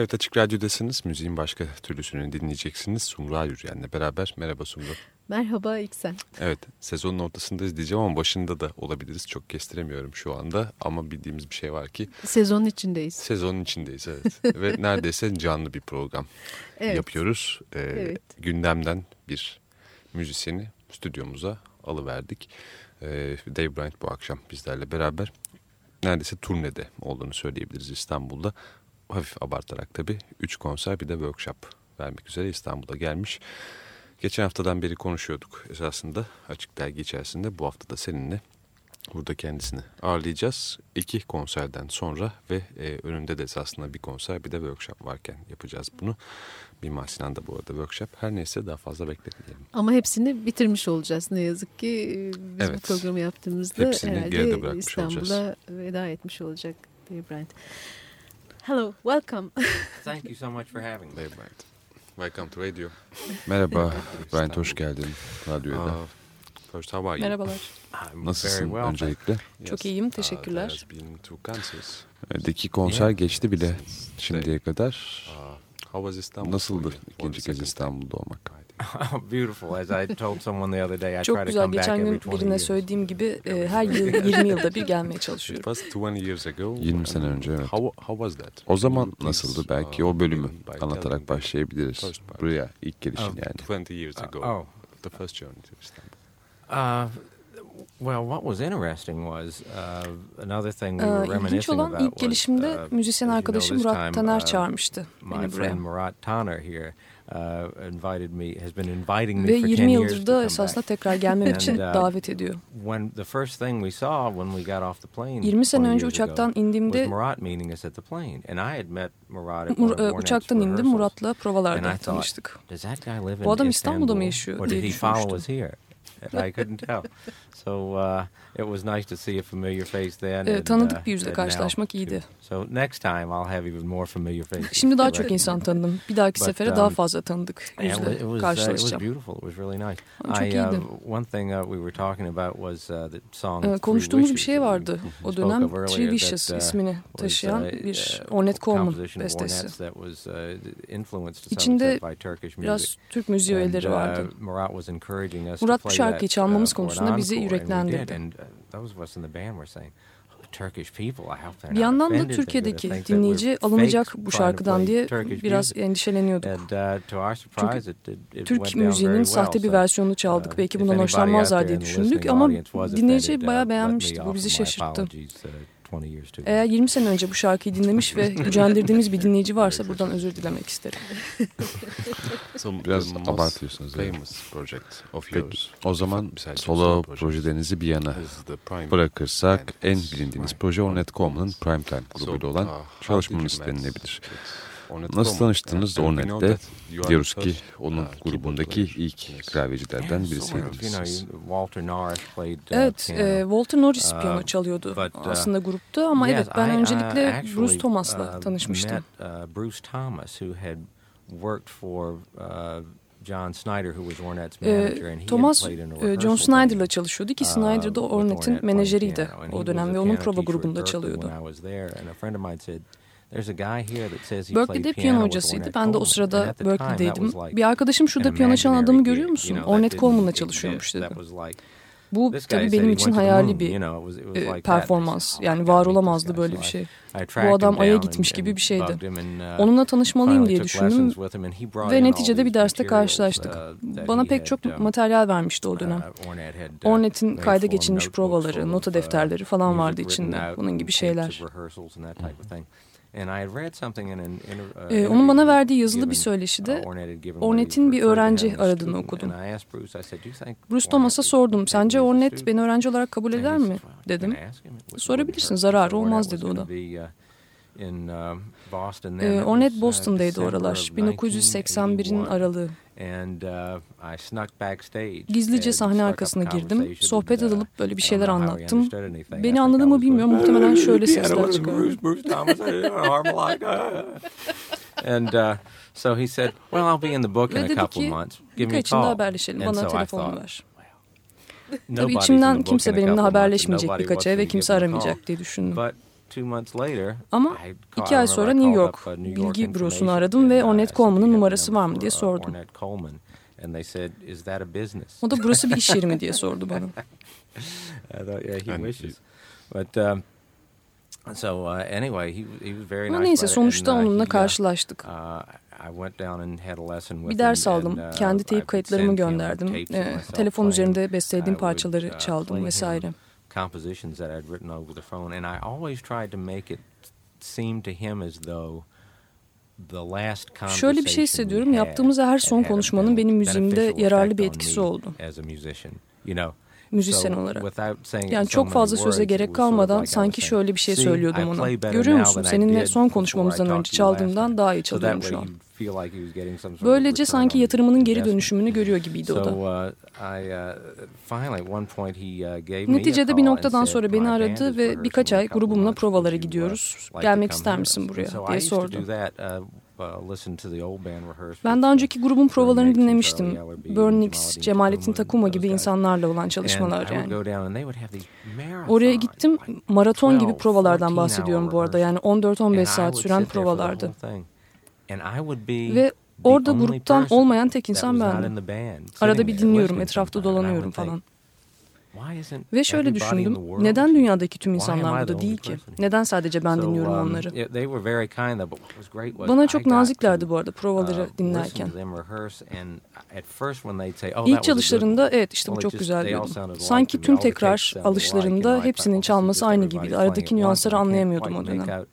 Evet Açık Radyo'dasınız. Müziğin başka türlüsünü dinleyeceksiniz. Sumru Yürüyen'le beraber. Merhaba Sumru. Merhaba İksen. Evet sezonun ortasındayız diyeceğim ama başında da olabiliriz. Çok kestiremiyorum şu anda ama bildiğimiz bir şey var ki. Sezonun içindeyiz. Sezonun içindeyiz evet. Ve neredeyse canlı bir program evet. yapıyoruz. Ee, evet. Gündemden bir müzisyeni stüdyomuza alıverdik. Ee, Dave Bryant bu akşam bizlerle beraber neredeyse turnede olduğunu söyleyebiliriz İstanbul'da hafif abartarak tabii 3 konser bir de workshop vermek üzere İstanbul'a gelmiş. Geçen haftadan beri konuşuyorduk esasında açık dergi içerisinde. Bu hafta da seninle burada kendisini ağırlayacağız. İki konserden sonra ve e, önünde de esasında bir konser bir de workshop varken yapacağız bunu. Mimar Sinan'da bu arada workshop. Her neyse daha fazla bekletmeyelim. Ama hepsini bitirmiş olacağız ne yazık ki. Biz evet. bu programı yaptığımızda hepsini herhalde İstanbul'a veda etmiş olacak diye Brent. Hello, welcome. Thank you so much for having me. Brian. Welcome to radio. Merhaba, Brian hoş geldin radyoda. Uh, first, how are you? Merhabalar. Nasılsın well, öncelikle? Çok iyiyim, teşekkürler. Uh, Deki konser geçti bile şimdiye kadar. Uh, Nasıldı ikinci kez İstanbul'da olmak? beautiful. As I told someone the other day, I Çok güzel. Geçen gün birine söylediğim gibi e, her yıl 20 yılda bir gelmeye çalışıyorum. 20 sene önce evet. O zaman nasıldı belki o bölümü anlatarak başlayabiliriz. Buraya ilk gelişin yani. 20 years ago. Oh. The first journey to Istanbul. Uh, Well, what was interesting was uh, another thing we were reminiscing olan ilk gelişimde uh, müzisyen arkadaşım Murat Taner uh, çağırmıştı beni buraya. Murat Taner here Uh, invited me has been inviting me Ve for 20 yıldır da esasında tekrar gelmem için uh, davet ediyor. When the first thing we saw when we got off the plane 20 sene önce uçaktan indiğimde Murat meeting us at the plane and I had met Murat at Mur uçaktan indim Murat'la provalarda tanıştık. Bu adam İstanbul'da mı yaşıyor diye düşünmüştüm. I couldn't tell. So uh, it was nice to see a familiar face then. E, tanıdık uh, bir yüzle karşılaşmak iyiydi. So next time I'll have even more familiar faces. Şimdi daha çok insan tanıdım. Bir dahaki sefere daha um, fazla tanıdık yüzle karşılaşacağım. It was beautiful. It was really nice. Çok iyiydi. One thing we were talking about was the song Konuştuğumuz bir şey vardı. O dönem Three Wishes ismini taşıyan bir Ornette Coleman bestesi. İçinde biraz Türk müziği öğeleri vardı. Murat bu şarkıyı çalmamız konusunda bizi yüreklendirdi. Bir yandan da Türkiye'deki dinleyici alınacak bu şarkıdan diye biraz endişeleniyorduk. Uh, Çünkü Türk müziğinin sahte bir versiyonunu çaldık. Uh, Belki bundan hoşlanmazlar diye düşündük ama dinleyici bayağı beğenmişti. Bu bizi şaşırttı. Eğer 20 sene önce bu şarkıyı dinlemiş ve gücendirdiğimiz bir dinleyici varsa buradan özür dilemek isterim. Biraz abartıyorsunuz. Peki, o zaman solo projelerinizi bir yana bırakırsak en bilindiğiniz proje Ornette Coleman'ın Primetime grubuyla olan uh, çalışmanız denilebilir. Nasıl tanıştınız Ornet'te? Diyoruz ki onun grubundaki ilk klavyecilerden birisiydiniz. Evet, e, Walter Norris piyano çalıyordu aslında grupta ama evet ben öncelikle Bruce Thomas'la tanışmıştım. Bruce Thomas who had worked for John Snyder who was Ornette's manager and he Thomas John Snyder'la çalışıyordu ki Snyder da Ornette'in menajeriydi o dönem ve onun prova grubunda çalıyordu. Berkeley'de piyano hocasıydı. Ben de o sırada Berkeley'deydim. Bir arkadaşım şurada piyano çalan adamı görüyor musun? Ornette Coleman'la çalışıyormuş dedi. Bu tabii benim için hayali bir e, performans. Yani var olamazdı böyle bir şey. Bu adam Ay'a gitmiş gibi bir şeydi. Uh, Onunla tanışmalıyım diye düşündüm ve neticede bir derste karşılaştık. Uh, Bana pek çok um, materyal vermişti o dönem. Uh, Ornette'in kayda geçilmiş provaları, nota defterleri falan vardı içinde. Bunun gibi şeyler. Ee, onun bana verdiği yazılı bir söyleşide Ornette'in bir öğrenci aradığını okudum. Bruce Thomas'a sordum. Sence Ornette beni öğrenci olarak kabul eder mi? Dedim. Sorabilirsin zararı olmaz dedi o da. Ee, Ornette Boston'daydı oralar. 1981'in aralığı. Gizlice sahne arkasına girdim. Sohbet edilip böyle bir şeyler anlattım. Beni anladı mı bilmiyorum. Muhtemelen şöyle sesler çıkardı. and uh, so he said, "Well, I'll be in the book in a couple months. Give me a call." haberleşelim. Bana telefonunu ver. Tabii içimden kimse benimle haberleşmeyecek birkaç ay ve kimse aramayacak diye düşündüm. Ama iki ay sonra New York bilgi bürosunu aradım ve Ornette Coleman'ın numarası var mı diye sordum. O da burası bir iş yeri mi diye sordu bana. Ama neyse sonuçta onunla karşılaştık. Bir ders aldım. Kendi teyip kayıtlarımı gönderdim. Ee, telefon üzerinde bestelediğim parçaları çaldım vesaire. Compositions that I'd written over the phone and I always tried to make it seem to him as though Şöyle bir şey hissediyorum. Yaptığımız her son konuşmanın benim müziğimde yararlı bir etkisi oldu müzisyen olarak. Yani çok fazla söze gerek kalmadan sanki şöyle bir şey söylüyordum ona. Görüyor musun seninle son konuşmamızdan önce çaldığımdan daha iyi çalıyorum şu an. Böylece sanki yatırımının geri dönüşümünü görüyor gibiydi o da. Uh, uh, uh, Neticede bir noktadan sonra beni aradı ve birkaç ay grubumla provalara gidiyoruz. Gelmek ister misin buraya diye sordu. Uh, ben daha önceki grubun provalarını dinlemiştim. Burnix, Cemalettin Takuma gibi insanlarla olan çalışmalar yani. Oraya gittim, maraton gibi provalardan bahsediyorum bu arada. Yani 14-15 saat süren provalardı. Ve orada gruptan olmayan tek insan bendim. Arada bir dinliyorum, etrafta dolanıyorum falan. Ve şöyle düşündüm, neden dünyadaki tüm insanlar burada değil ki? Neden sadece ben dinliyorum um, onları? Bana çok naziklerdi bu arada provaları uh, dinlerken. Oh, İlk çalışlarında evet işte bu çok güzel diyordum. Sanki tüm tekrar alışlarında hepsinin çalması aynı gibiydi. Aradaki nüansları anlayamıyordum o dönem.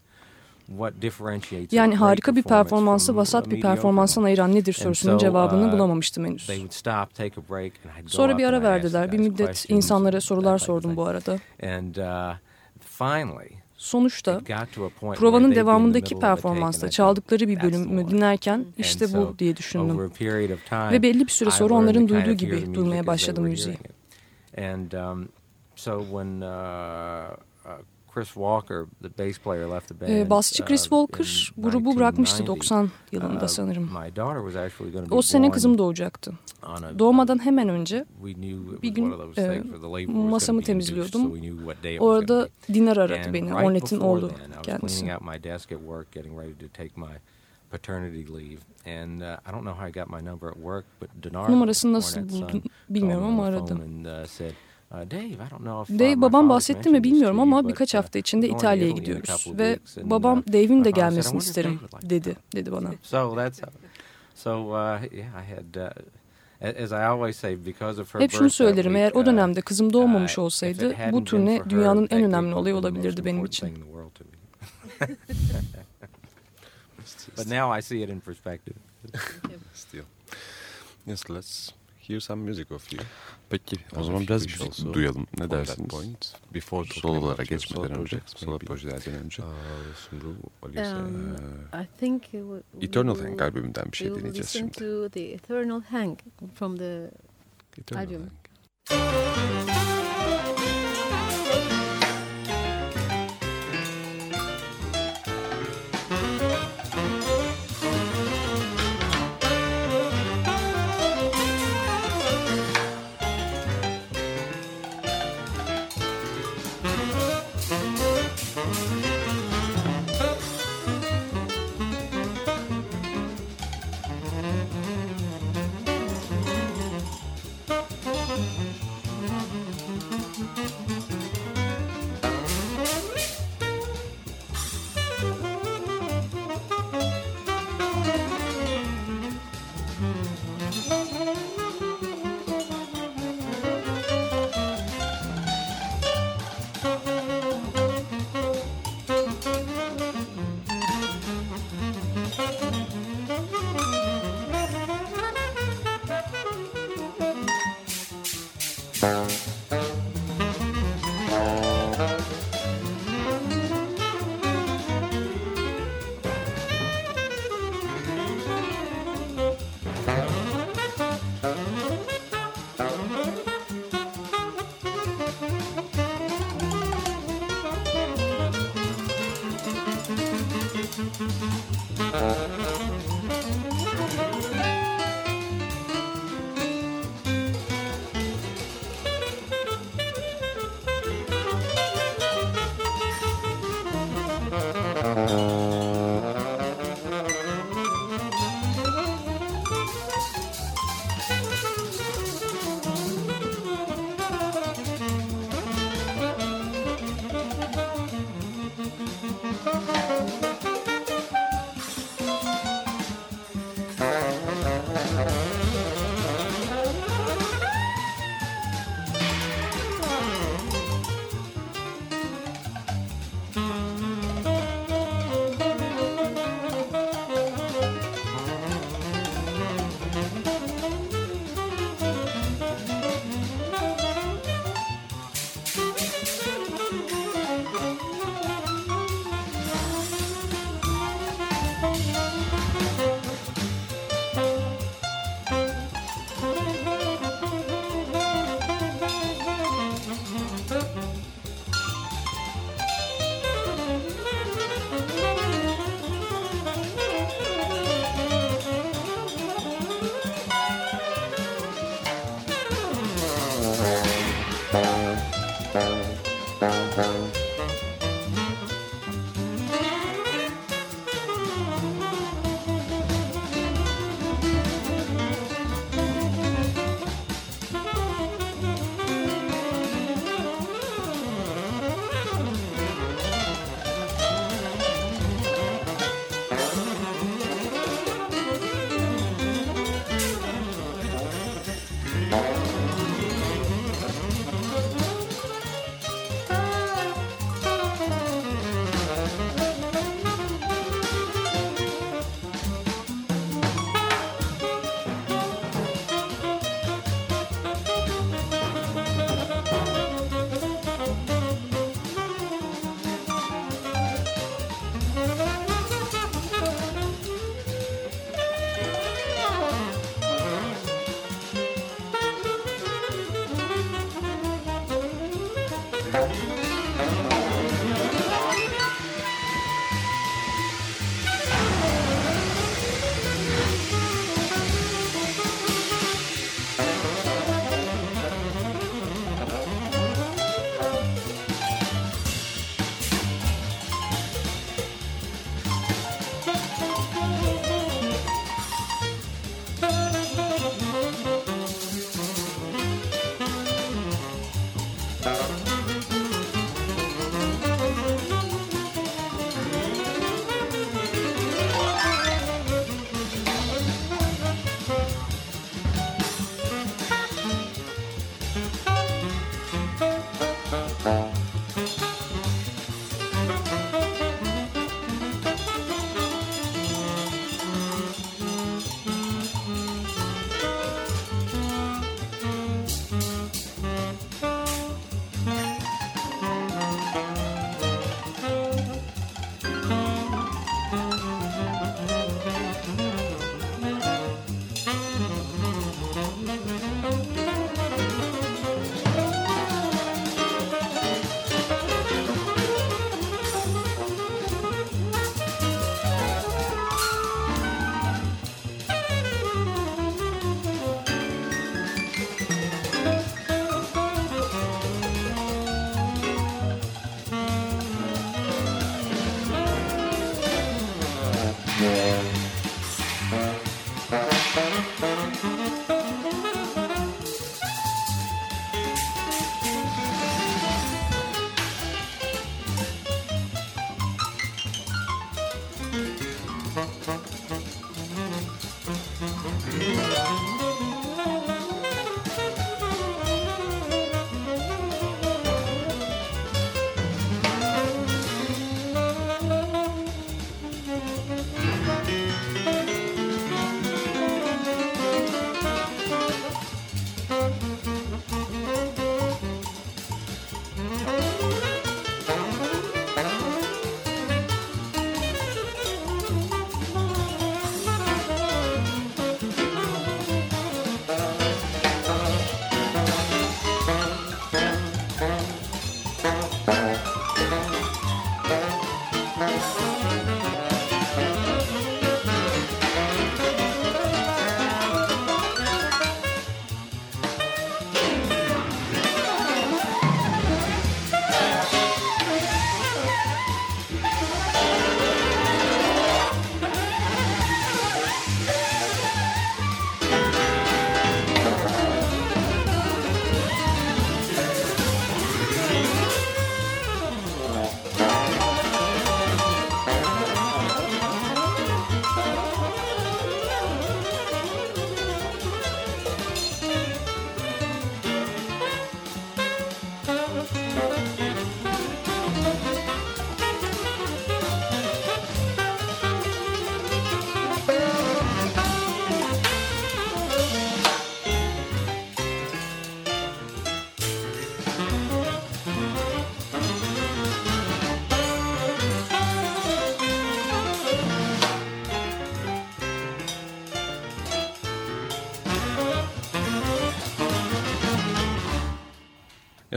Yani harika bir performansı vasat bir performanstan ayıran nedir sorusunun cevabını uh, bulamamıştım henüz. Sonra bir ara verdiler. Bir müddet insanlara sorular sordum bu arada. Uh, Sonuçta provanın devamındaki performansta çaldıkları bir bölümü dinlerken işte bu diye düşündüm. Ve belli bir süre sonra onların duyduğu gibi duymaya başladım müziği. And uh, Chris Walker, the bass player, left the band. Ee, basçı Chris uh, Walker grubu bırakmıştı 90 yılında uh, sanırım. O sene kızım doğacaktı. Doğmadan hemen önce bir gün e, masamı temizliyordum. Orada Dinar aradı beni, Ornet'in oğlu kendisi. Numarasını nasıl buldun bilmiyorum ama aradım. Uh, Dave babam bahsetti mi bilmiyorum ama birkaç uh, hafta içinde İtalya'ya gidiyoruz ve babam uh, Dave'in de gelmesini isterim dedi dedi bana. Hep şunu söylerim eğer o dönemde kızım doğmamış olsaydı bu turne dünyanın en önemli olayı olabilirdi benim için. But now I see it in perspective. Still. Yes, let's hear some music of you. Peki o zaman biraz müzik duyalım. Ne dersiniz? Point, before sololara geçmeden önce, solo projelerden önce. Um, I think Eternal Hang albümünden bir şey dinleyeceğiz şimdi. to the Eternal Hang from the Eternal album. Hang.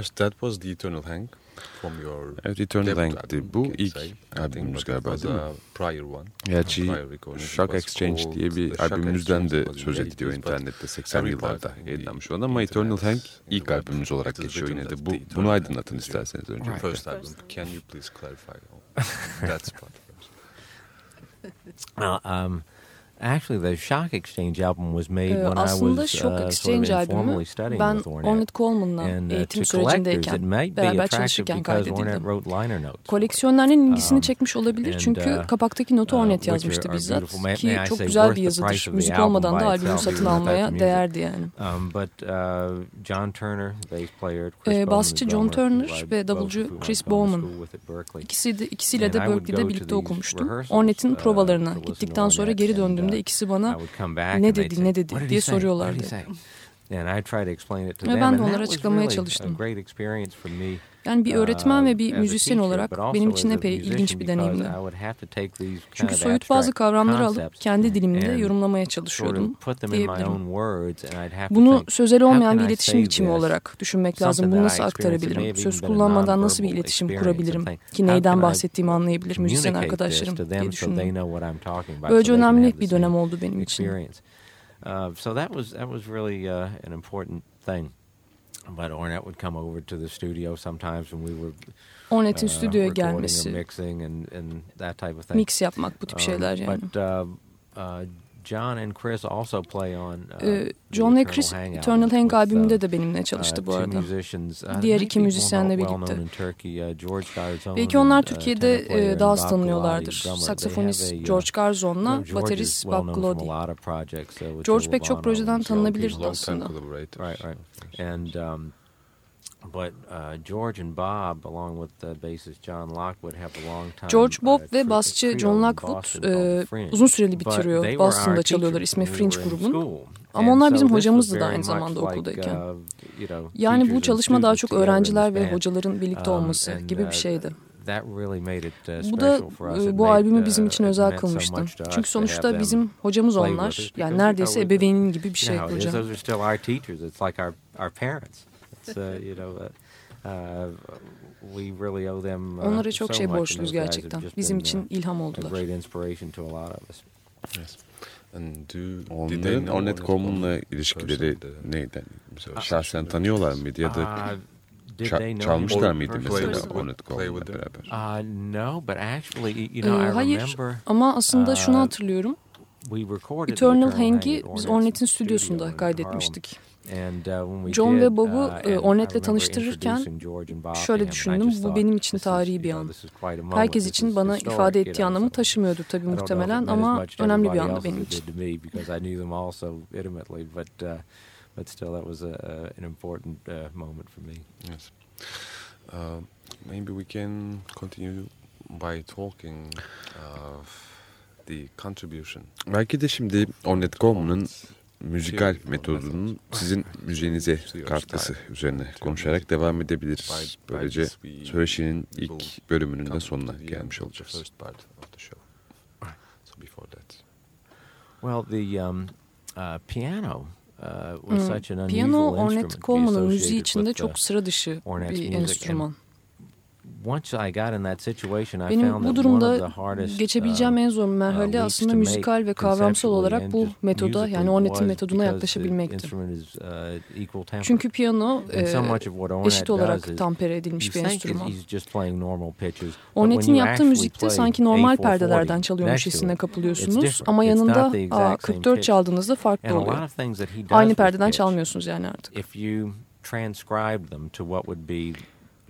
Yes, that was the Eternal Hang from your Evet, Eternal Hang'di. Bu ilk albümümüz galiba değil mi? Prior one. Gerçi Shock Exchange diye bir albümümüzden de söz ediliyor internette 80 yıllarda yayınlanmış olan ama Eternal Hang ilk albümümüz olarak geçiyor yine de. Bu, bunu aydınlatın isterseniz önce. First album. Can you please clarify that part? um, Actually, the Shock Exchange album was made when Aslında I was Shock uh, Exchange sort of albümü ben Ornette Coleman'la uh, eğitim sürecindeyken beraber çalışırken kaydedildi. Koleksiyonların ilgisini um, çekmiş olabilir çünkü uh, kapaktaki notu Ornette yazmıştı bizzat ki çok güzel bir yazıdır. Müzik olmadan da albümü satın almaya değerdi yani. Um, John Turner, bass player, Chris Basçı John Turner ve davulcu Chris Bowman ikisi de, ikisiyle de Berkeley'de birlikte okumuştum. Ornette'in provalarına gittikten sonra geri döndüğümde döndüğümde ikisi bana ne dedi ne dedi? diye soruyorlardı. Ve ben de onlara açıklamaya çalıştım. Yani bir öğretmen ve bir müzisyen olarak benim için epey ilginç bir deneyimdi. Çünkü soyut bazı kavramları alıp kendi dilimimde yorumlamaya çalışıyordum diyebilirim. Bunu sözel olmayan bir iletişim biçimi olarak düşünmek lazım. Bunu nasıl aktarabilirim? Söz kullanmadan nasıl bir iletişim kurabilirim? Ki neyden bahsettiğimi anlayabilir müzisyen arkadaşlarım diye düşündüm. Böylece önemli bir dönem oldu benim için. Uh, so that was that was really uh, an important thing. But Ornette would come over to the studio sometimes when we were Ornette'in uh, stüdyoya gelmesi, mixing and, and that type of thing. mix yapmak bu tip um, şeyler yani. But uh, uh, John and Chris also play on uh, ee, John ve Chris Eternal Hang albümünde uh, de benimle çalıştı bu arada. Uh, Diğer iki müzisyenle birlikte. Belki onlar Türkiye'de e, daha az tanınıyorlardır. Saksafonist George Garzon'la baterist Bob Glody. George pek çok projeden tanınabilirdi aslında. Right, right. And um, But uh, George and Bob, along with the bassist John Lockwood, have a long time. George uh, Bob uh, ve basçı John Lockwood e, uzun süreli bir trio Boston'da çalıyorlar ismi Fringe grubun. Ama onlar bizim hocamızdı da aynı zamanda okuldayken. Uh, yani bu çalışma daha çok öğrenciler ve hocaların birlikte um, olması gibi bir uh, şeydi. Bu da bu albümü bizim için özel kılmıştı. Çünkü sonuçta bizim hocamız onlar. Yani neredeyse ebeveynin gibi bir şey hocam. Uh, you know, uh, uh, we really owe them uh, Onlara çok so şey borçluyuz gerçekten. Bizim için ilham oldular. Great inspiration to a lot of us. Yes. Onların Ornette Coleman'la ilişkileri neydi? Mesela şahsen tanıyorlar mıydı ya da Ça çalmışlar mıydı mesela Ornette Coleman'la beraber? Uh, no, but actually, you know, I Hayır ama aslında şunu hatırlıyorum. Eternal Hang'i biz Ornette'in stüdyosunda kaydetmiştik. Uh, John ve Bob'u uh, e, Ornette'le tanıştırırken şöyle düşündüm. Bu benim için tarihi bir an. Herkes için bana ifade ettiği anlamı taşımıyordur tabii muhtemelen ama önemli bir andı benim için. But still, that was a, an important uh, moment for me. Yes. Uh, maybe we can continue by talking of the contribution. Belki de şimdi Ornette Coleman'ın müzikal metodunun sizin müziğinize katkısı üzerine konuşarak devam edebiliriz. Böylece söyleşinin ilk bölümünün de sonuna gelmiş olacağız. Well, the um, uh, piano uh, was hmm. such an unusual Piyano Ornette Coleman'ın müziği içinde çok sıra dışı bir enstrüman. Benim bu durumda geçebileceğim uh, en zor merhale uh, aslında müzikal ve kavramsal olarak bu metoda yani Ornette'in metoduna yaklaşabilmekti. Uh, Çünkü piyano e, eşit olarak tampere edilmiş bir enstrüman. Ornette'in yaptığı müzikte sanki normal perdelerden çalıyormuş hissine kapılıyorsunuz ama yanında A44 çaldığınızda farklı oluyor. Aynı perdeden çalmıyorsunuz yani artık transcribe them to what would be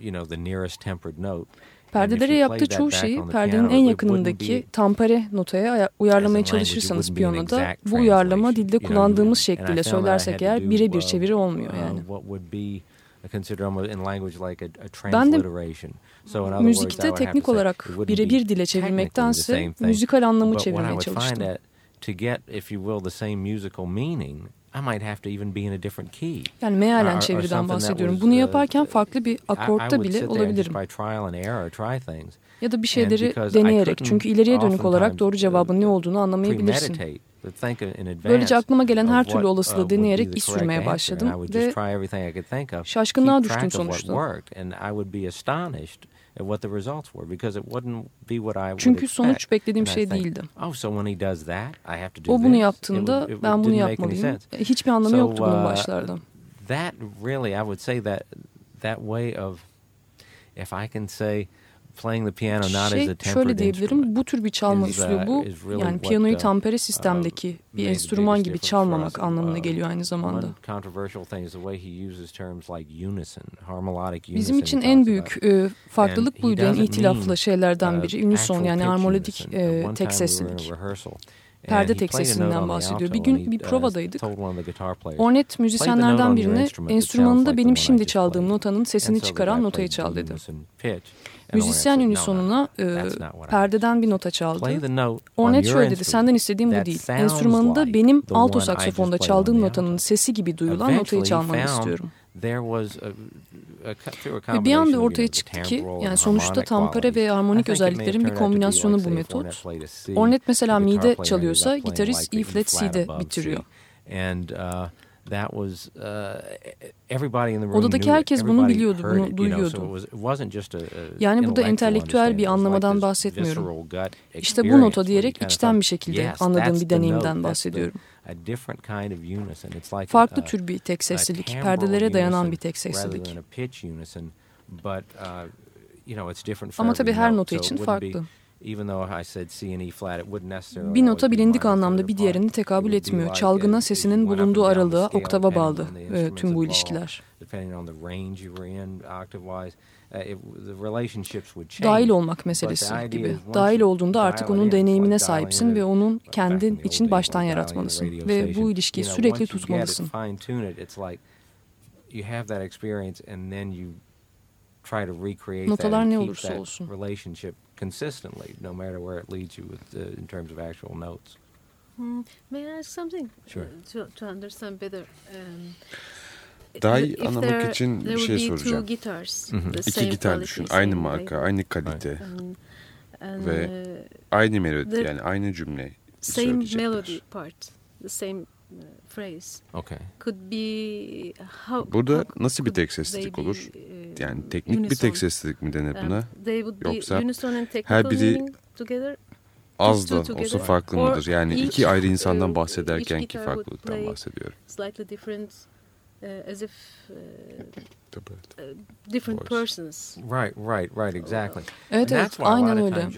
you know, the nearest tempered note. Perdelere yaptığı çoğu şeyi perdenin en yakınındaki tampere notaya uyarlamaya çalışırsanız piyanoda bu uyarlama dilde kullandığımız şekliyle söylersek eğer birebir uh, çeviri olmuyor yani. Ben de müzikte teknik olarak birebir dile çevirmektense müzikal anlamı çevirmeye çalıştım. I might have to even be in a different key. Yani mealen çeviriden bahsediyorum. Bunu uh, yaparken farklı bir akortta bile olabilirim. Ya da bir bir şeyleri deneyerek. Çünkü ileriye dönük olarak doğru cevabın ne olduğunu anlamayabilirsin. Böylece aklıma gelen her türlü olasılığı deneyerek iş sürmeye başladım ve şaşkınlığa düştüm sonuçta. Çünkü sonuç beklediğim şey değildi. Oh, o bunu yaptığında ben bunu yapmalıyım. Hiçbir anlamı yoktu bunun uh, başlarda. That really I would say that that way of if I can say şey şöyle diyebilirim bu tür bir çalma üslubu yani piyanoyu tampere sistemdeki bir enstrüman gibi çalmamak anlamına geliyor aynı zamanda. Bizim için en büyük e, farklılık buydu en itilaflı şeylerden biri unison yani armonik e, tek seslilik perde tek sesinden bahsediyor. Bir gün bir provadaydık. Ornet müzisyenlerden birine enstrümanında benim şimdi çaldığım notanın sesini çıkaran notayı çal dedi. Müzisyen unisonuna e, perdeden bir nota çaldı. Ornet şöyle dedi, senden istediğim bu değil. Enstrümanında benim alto saksafonda çaldığım notanın sesi gibi duyulan notayı çalmanı istiyorum. Ve bir anda ortaya çıktı ki yani sonuçta tampere ve armonik özelliklerin bir kombinasyonu bu metot. Ornet mesela mi'de çalıyorsa gitarist E flat C'de bitiriyor. Uh, Odadaki herkes bunu biliyordu, bunu duyuyordu. Yani burada entelektüel bir anlamadan bahsetmiyorum. İşte bu nota diyerek içten bir şekilde anladığım bir deneyimden bahsediyorum. Farklı tür bir tek seslilik, perdelere dayanan bir tek seslilik. Ama tabii her nota için farklı. E bir nota bilindik anlamda bir diğerini tekabül etmiyor. Çalgına sesinin bulunduğu aralığa, oktava bağlı e, tüm bu ilişkiler. Dahil olmak meselesi gibi. Dahil olduğunda artık onun deneyimine sahipsin ve onun kendin için baştan yaratmalısın. Ve bu ilişkiyi sürekli tutmalısın. Notalar ne olursa olsun consistently, no matter where it leads you with, uh, in terms of actual notes. Hmm. May I ask something? Sure. To, to understand better. Um, Daha iyi anlamak için bir şey soracağım. Guitars, mm İki gitar düşün. Aynı marka, aynı kalite. And, ve uh, aynı melodi yani aynı cümle Same melody part. The same uh, phrase. Okay. Could be how, Burada how nasıl bir tek seslilik olur? Yani teknik unison. bir tek seslilik mi denir buna? Yoksa her biri az da olsa farklı mıdır? Yani iki ayrı insandan bahsederken ki farklılıktan bahsediyorum. Uh, as if uh, uh, different persons. Right, right, right, exactly. Evet, evet, aynen öyle.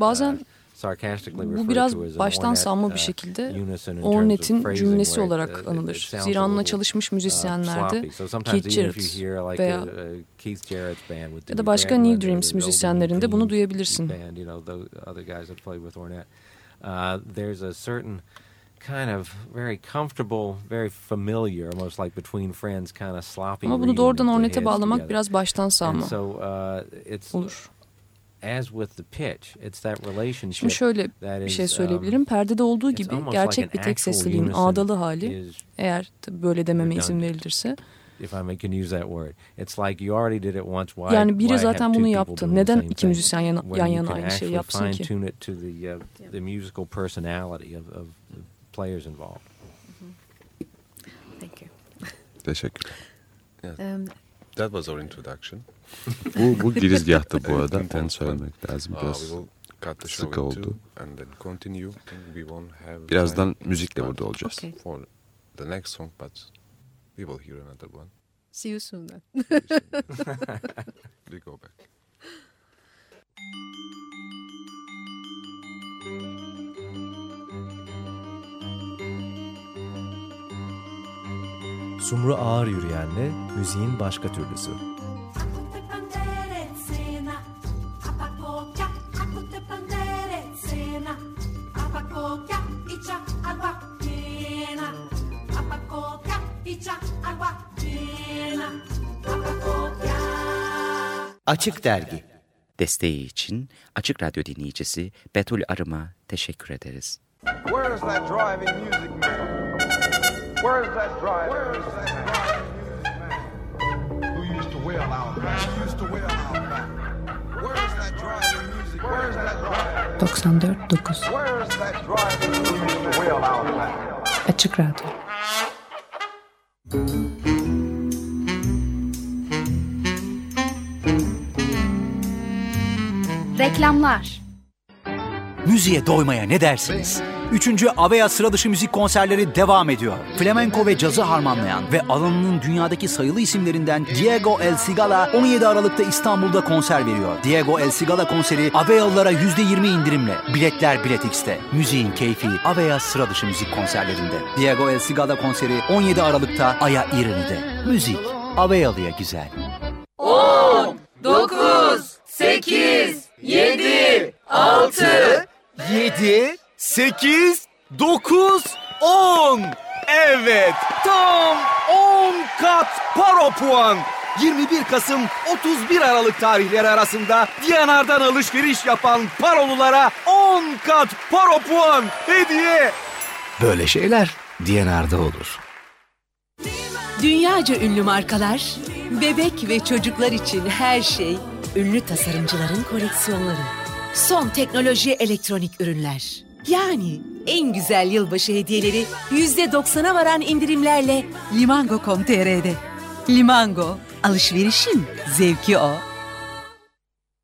Bazen bu biraz baştan sanma bir uh, şekilde Ornet'in cümlesi olarak uh, anılır. Zira onunla çalışmış uh, müzisyenlerde Keith Jarrett veya ya da başka New Dreams müzisyenlerinde bunu duyabilirsin. kind of very comfortable, very familiar, almost like between friends kind of sloppy. Ama bunu doğrudan Ornet'e bağlamak biraz baştan sağma. So, uh, it's, Olur. Şimdi şöyle bir şey um, söyleyebilirim. Perdede olduğu gibi gerçek bir tek sesliliğin ağdalı hali eğer böyle dememe izin verilirse yani biri zaten bunu yaptı. Neden iki müzisyen yan, yan yana aynı şeyi yapsın ki? Teşekkür. Um, That was our introduction. Bu, bu girizgahtı bu arada. Ben söylemek lazım. Biraz sıkı oldu. Birazdan müzikle burada olacağız. Okay. The next song, but we will hear another one. See you soon then. we go back. Sumru Ağır Yürüyen'le müziğin başka türlüsü. Açık Dergi Desteği için Açık Radyo dinleyicisi Betül Arım'a teşekkür ederiz. Where is that driving music man? Where is that driving Where is that driving music man? Who used to wail out back? Who used to wail out back? 94.9 Açık Radyo Reklamlar Müziğe doymaya ne dersiniz? Üçüncü Avea sıradışı müzik konserleri devam ediyor. Flamenco ve cazı harmanlayan ve alanının dünyadaki sayılı isimlerinden Diego El Sigala 17 Aralık'ta İstanbul'da konser veriyor. Diego El Sigala konseri Avealılara %20 indirimle. Biletler Bilet X'te. Müziğin keyfi Avea sıradışı müzik konserlerinde. Diego El Sigala konseri 17 Aralık'ta Aya İrini'de. Müzik Avealı'ya güzel. 10, 9, 8, 7, 6, 7, 8, 9, 10. Evet, tam 10 kat paro puan. 21 Kasım 31 Aralık tarihleri arasında Diyanar'dan alışveriş yapan parolulara 10 kat paro puan hediye. Böyle şeyler Diyanar'da olur. Dünyaca ünlü markalar, bebek ve çocuklar için her şey, ünlü tasarımcıların koleksiyonları. Son teknoloji elektronik ürünler. Yani en güzel yılbaşı hediyeleri yüzde doksana varan indirimlerle Limango.com.tr'de. Limango, alışverişin zevki o.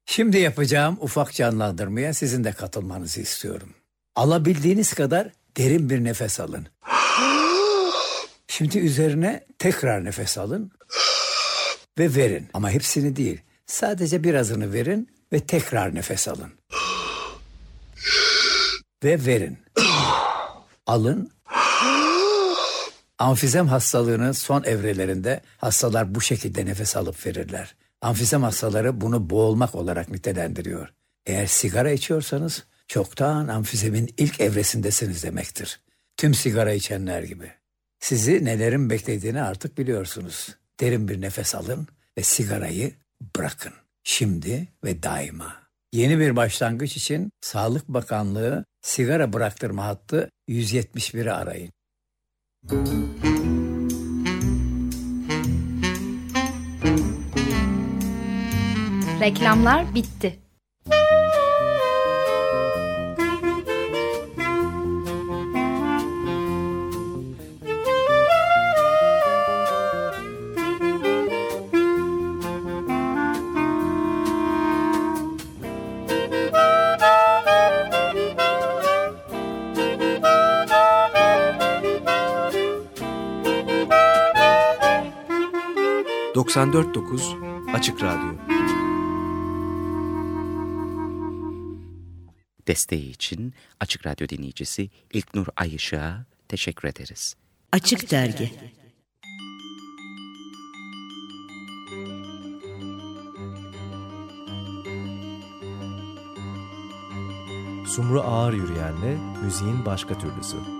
Şimdi yapacağım ufak canlandırmaya sizin de katılmanızı istiyorum. Alabildiğiniz kadar derin bir nefes alın. Şimdi üzerine tekrar nefes alın ve verin. Ama hepsini değil. Sadece birazını verin ve tekrar nefes alın ve verin. Alın. Amfizem hastalığının son evrelerinde hastalar bu şekilde nefes alıp verirler. Amfizem hastaları bunu boğulmak olarak nitelendiriyor. Eğer sigara içiyorsanız çoktan amfizemin ilk evresindesiniz demektir. Tüm sigara içenler gibi. Sizi nelerin beklediğini artık biliyorsunuz. Derin bir nefes alın ve sigarayı bırakın. Şimdi ve daima. Yeni bir başlangıç için Sağlık Bakanlığı sigara bıraktırma hattı 171'i arayın. Reklamlar bitti. 94.9 Açık Radyo Desteği için Açık Radyo dinleyicisi İlknur Ayışık'a teşekkür ederiz. Açık Dergi Sumru Ağır Yürüyen'le müziğin başka türlüsü.